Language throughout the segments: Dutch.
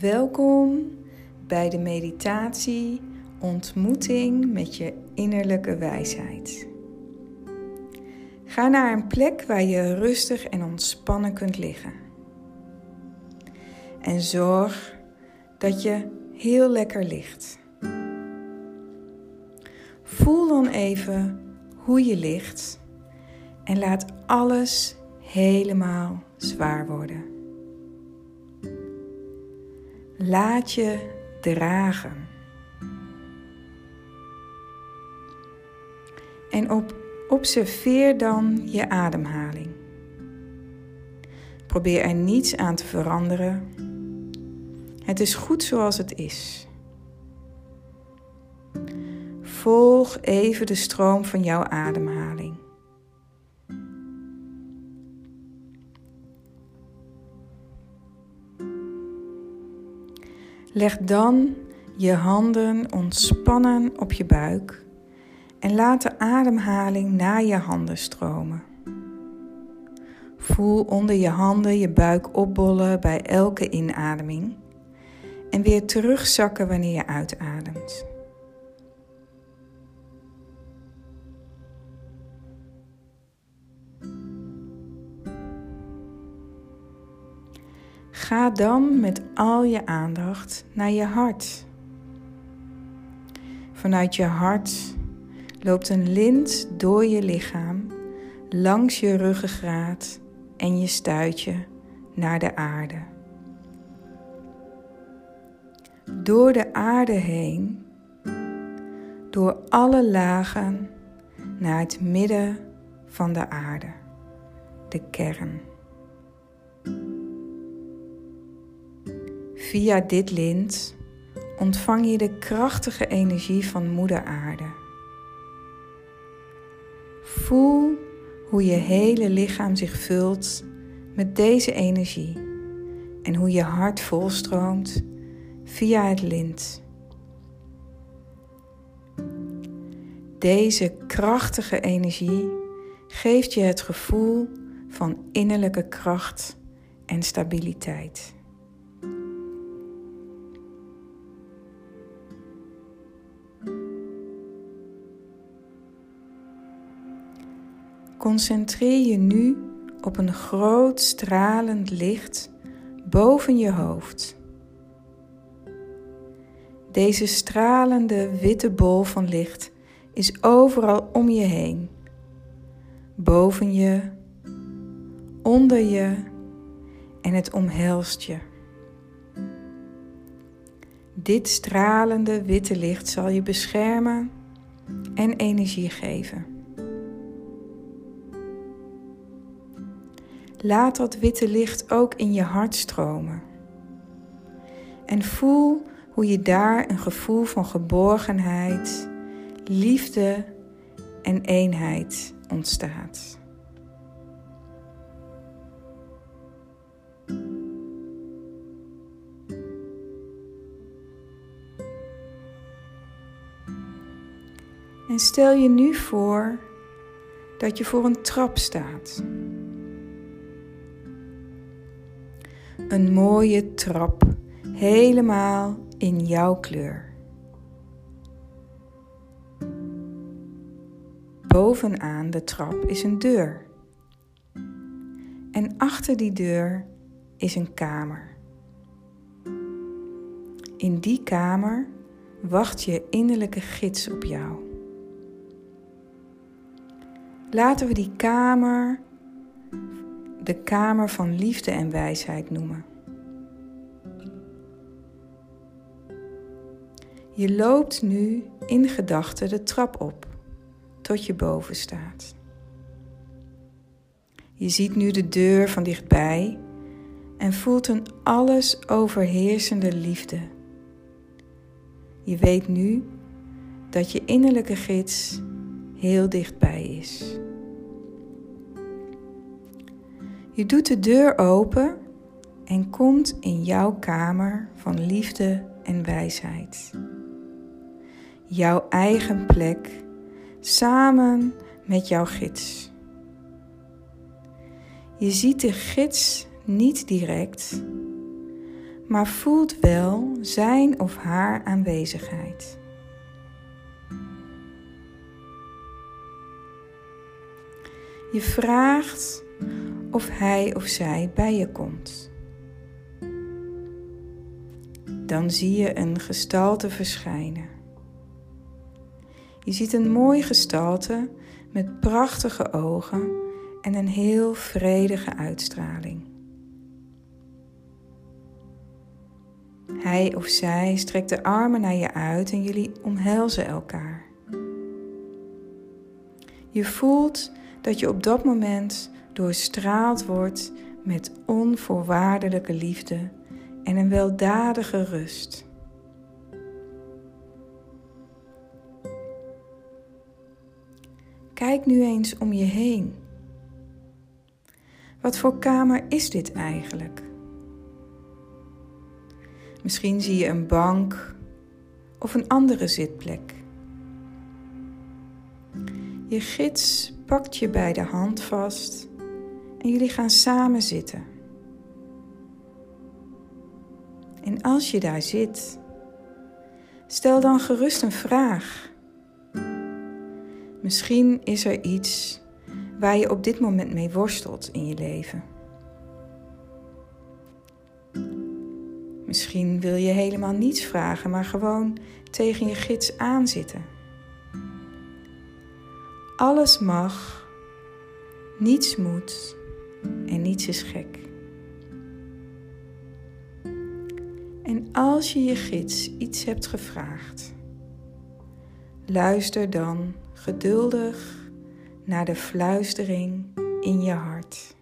Welkom bij de meditatie Ontmoeting met je innerlijke wijsheid. Ga naar een plek waar je rustig en ontspannen kunt liggen. En zorg dat je heel lekker ligt. Voel dan even hoe je ligt en laat alles helemaal zwaar worden. Laat je dragen. En observeer dan je ademhaling. Probeer er niets aan te veranderen. Het is goed zoals het is. Volg even de stroom van jouw ademhaling. Leg dan je handen ontspannen op je buik en laat de ademhaling naar je handen stromen. Voel onder je handen je buik opbollen bij elke inademing en weer terugzakken wanneer je uitademt. Ga dan met al je aandacht naar je hart. Vanuit je hart loopt een lint door je lichaam, langs je ruggengraat en je stuitje naar de aarde. Door de aarde heen, door alle lagen naar het midden van de aarde, de kern. Via dit lint ontvang je de krachtige energie van Moeder Aarde. Voel hoe je hele lichaam zich vult met deze energie en hoe je hart volstroomt via het lint. Deze krachtige energie geeft je het gevoel van innerlijke kracht en stabiliteit. Concentreer je nu op een groot stralend licht boven je hoofd. Deze stralende witte bol van licht is overal om je heen. Boven je, onder je en het omhelst je. Dit stralende witte licht zal je beschermen en energie geven. Laat dat witte licht ook in je hart stromen. En voel hoe je daar een gevoel van geborgenheid, liefde en eenheid ontstaat. En stel je nu voor dat je voor een trap staat. Een mooie trap, helemaal in jouw kleur. Bovenaan de trap is een deur. En achter die deur is een kamer. In die kamer wacht je innerlijke gids op jou. Laten we die kamer de kamer van liefde en wijsheid noemen. Je loopt nu in gedachten de trap op tot je boven staat. Je ziet nu de deur van dichtbij en voelt een alles overheersende liefde. Je weet nu dat je innerlijke gids heel dichtbij is. Je doet de deur open en komt in jouw kamer van liefde en wijsheid. Jouw eigen plek samen met jouw gids. Je ziet de gids niet direct, maar voelt wel zijn of haar aanwezigheid. Je vraagt of hij of zij bij je komt. Dan zie je een gestalte verschijnen. Je ziet een mooi gestalte met prachtige ogen en een heel vredige uitstraling. Hij of zij strekt de armen naar je uit en jullie omhelzen elkaar. Je voelt dat je op dat moment doorstraald wordt met onvoorwaardelijke liefde en een weldadige rust. Kijk nu eens om je heen. Wat voor kamer is dit eigenlijk? Misschien zie je een bank of een andere zitplek. Je gids pakt je bij de hand vast en jullie gaan samen zitten. En als je daar zit, stel dan gerust een vraag. Misschien is er iets waar je op dit moment mee worstelt in je leven. Misschien wil je helemaal niets vragen, maar gewoon tegen je gids aanzitten. Alles mag, niets moet en niets is gek. En als je je gids iets hebt gevraagd, luister dan geduldig naar de fluistering in je hart.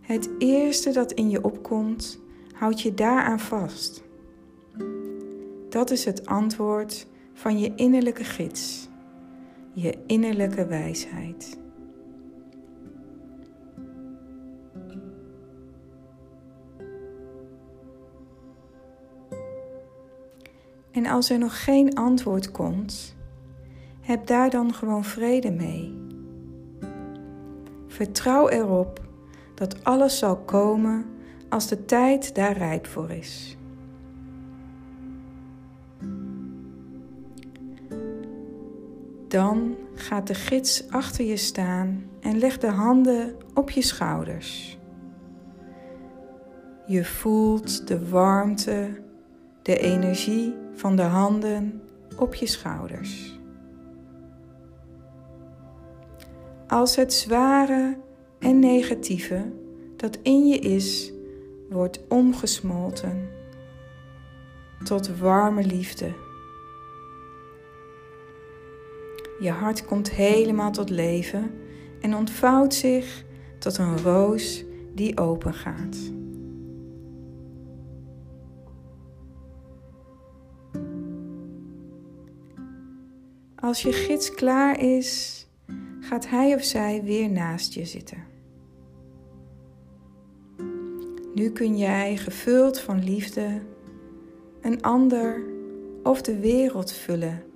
Het eerste dat in je opkomt, houd je daaraan vast. Dat is het antwoord van je innerlijke gids, je innerlijke wijsheid. En als er nog geen antwoord komt, heb daar dan gewoon vrede mee. Vertrouw erop dat alles zal komen als de tijd daar rijp voor is. Dan gaat de gids achter je staan en legt de handen op je schouders. Je voelt de warmte, de energie van de handen op je schouders. Als het zware en negatieve dat in je is, wordt omgesmolten tot warme liefde. Je hart komt helemaal tot leven en ontvouwt zich tot een roos die open gaat. Als je gids klaar is, gaat hij of zij weer naast je zitten. Nu kun jij, gevuld van liefde, een ander of de wereld vullen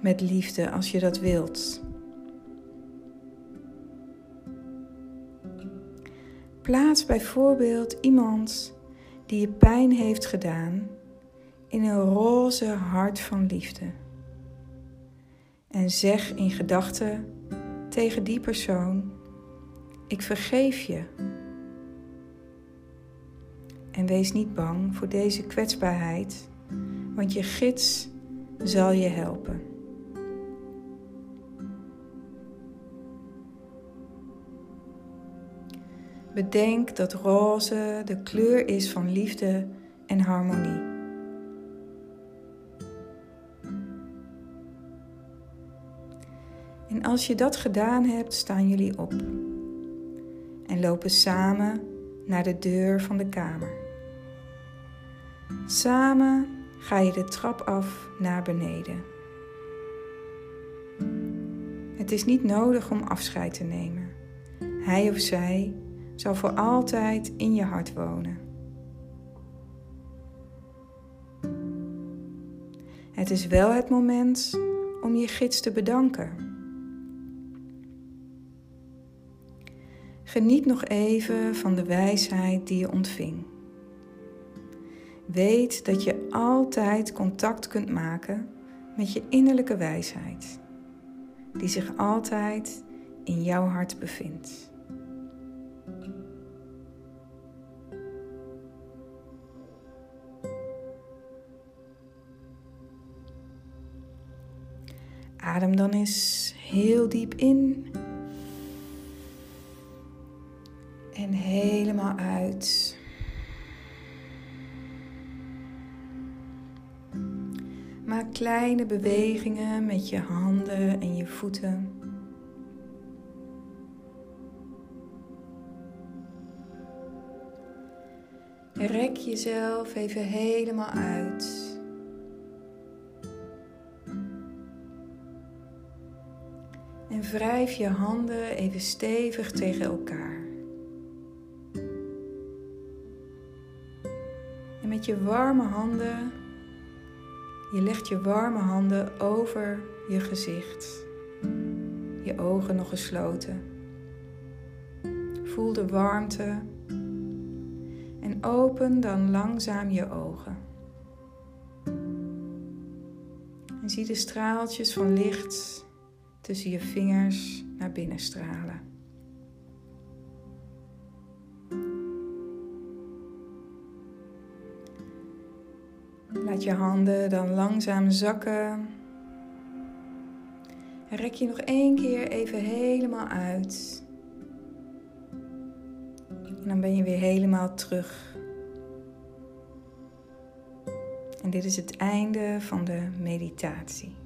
met liefde als je dat wilt. Plaats bijvoorbeeld iemand die je pijn heeft gedaan in een roze hart van liefde. En zeg in gedachten tegen die persoon: Ik vergeef je. En wees niet bang voor deze kwetsbaarheid, want je gids zal je helpen. Bedenk dat roze de kleur is van liefde en harmonie. En als je dat gedaan hebt, staan jullie op en lopen samen naar de deur van de kamer. Samen ga je de trap af naar beneden. Het is niet nodig om afscheid te nemen. Hij of zij zal voor altijd in je hart wonen. Het is wel het moment om je gids te bedanken. Geniet nog even van de wijsheid die je ontving. Weet dat je altijd contact kunt maken met je innerlijke wijsheid, die zich altijd in jouw hart bevindt. Adem dan eens heel diep in en helemaal uit. Maak kleine bewegingen met je handen en je voeten. Rek jezelf even helemaal uit. En wrijf je handen even stevig tegen elkaar. En met je warme handen, je legt je warme handen over je gezicht. Je ogen nog gesloten. Voel de warmte en open dan langzaam je ogen. En zie de straaltjes van licht tussen je vingers naar binnen stralen. Laat je handen dan langzaam zakken. En rek je nog één keer even helemaal uit. En dan ben je weer helemaal terug. En dit is het einde van de meditatie.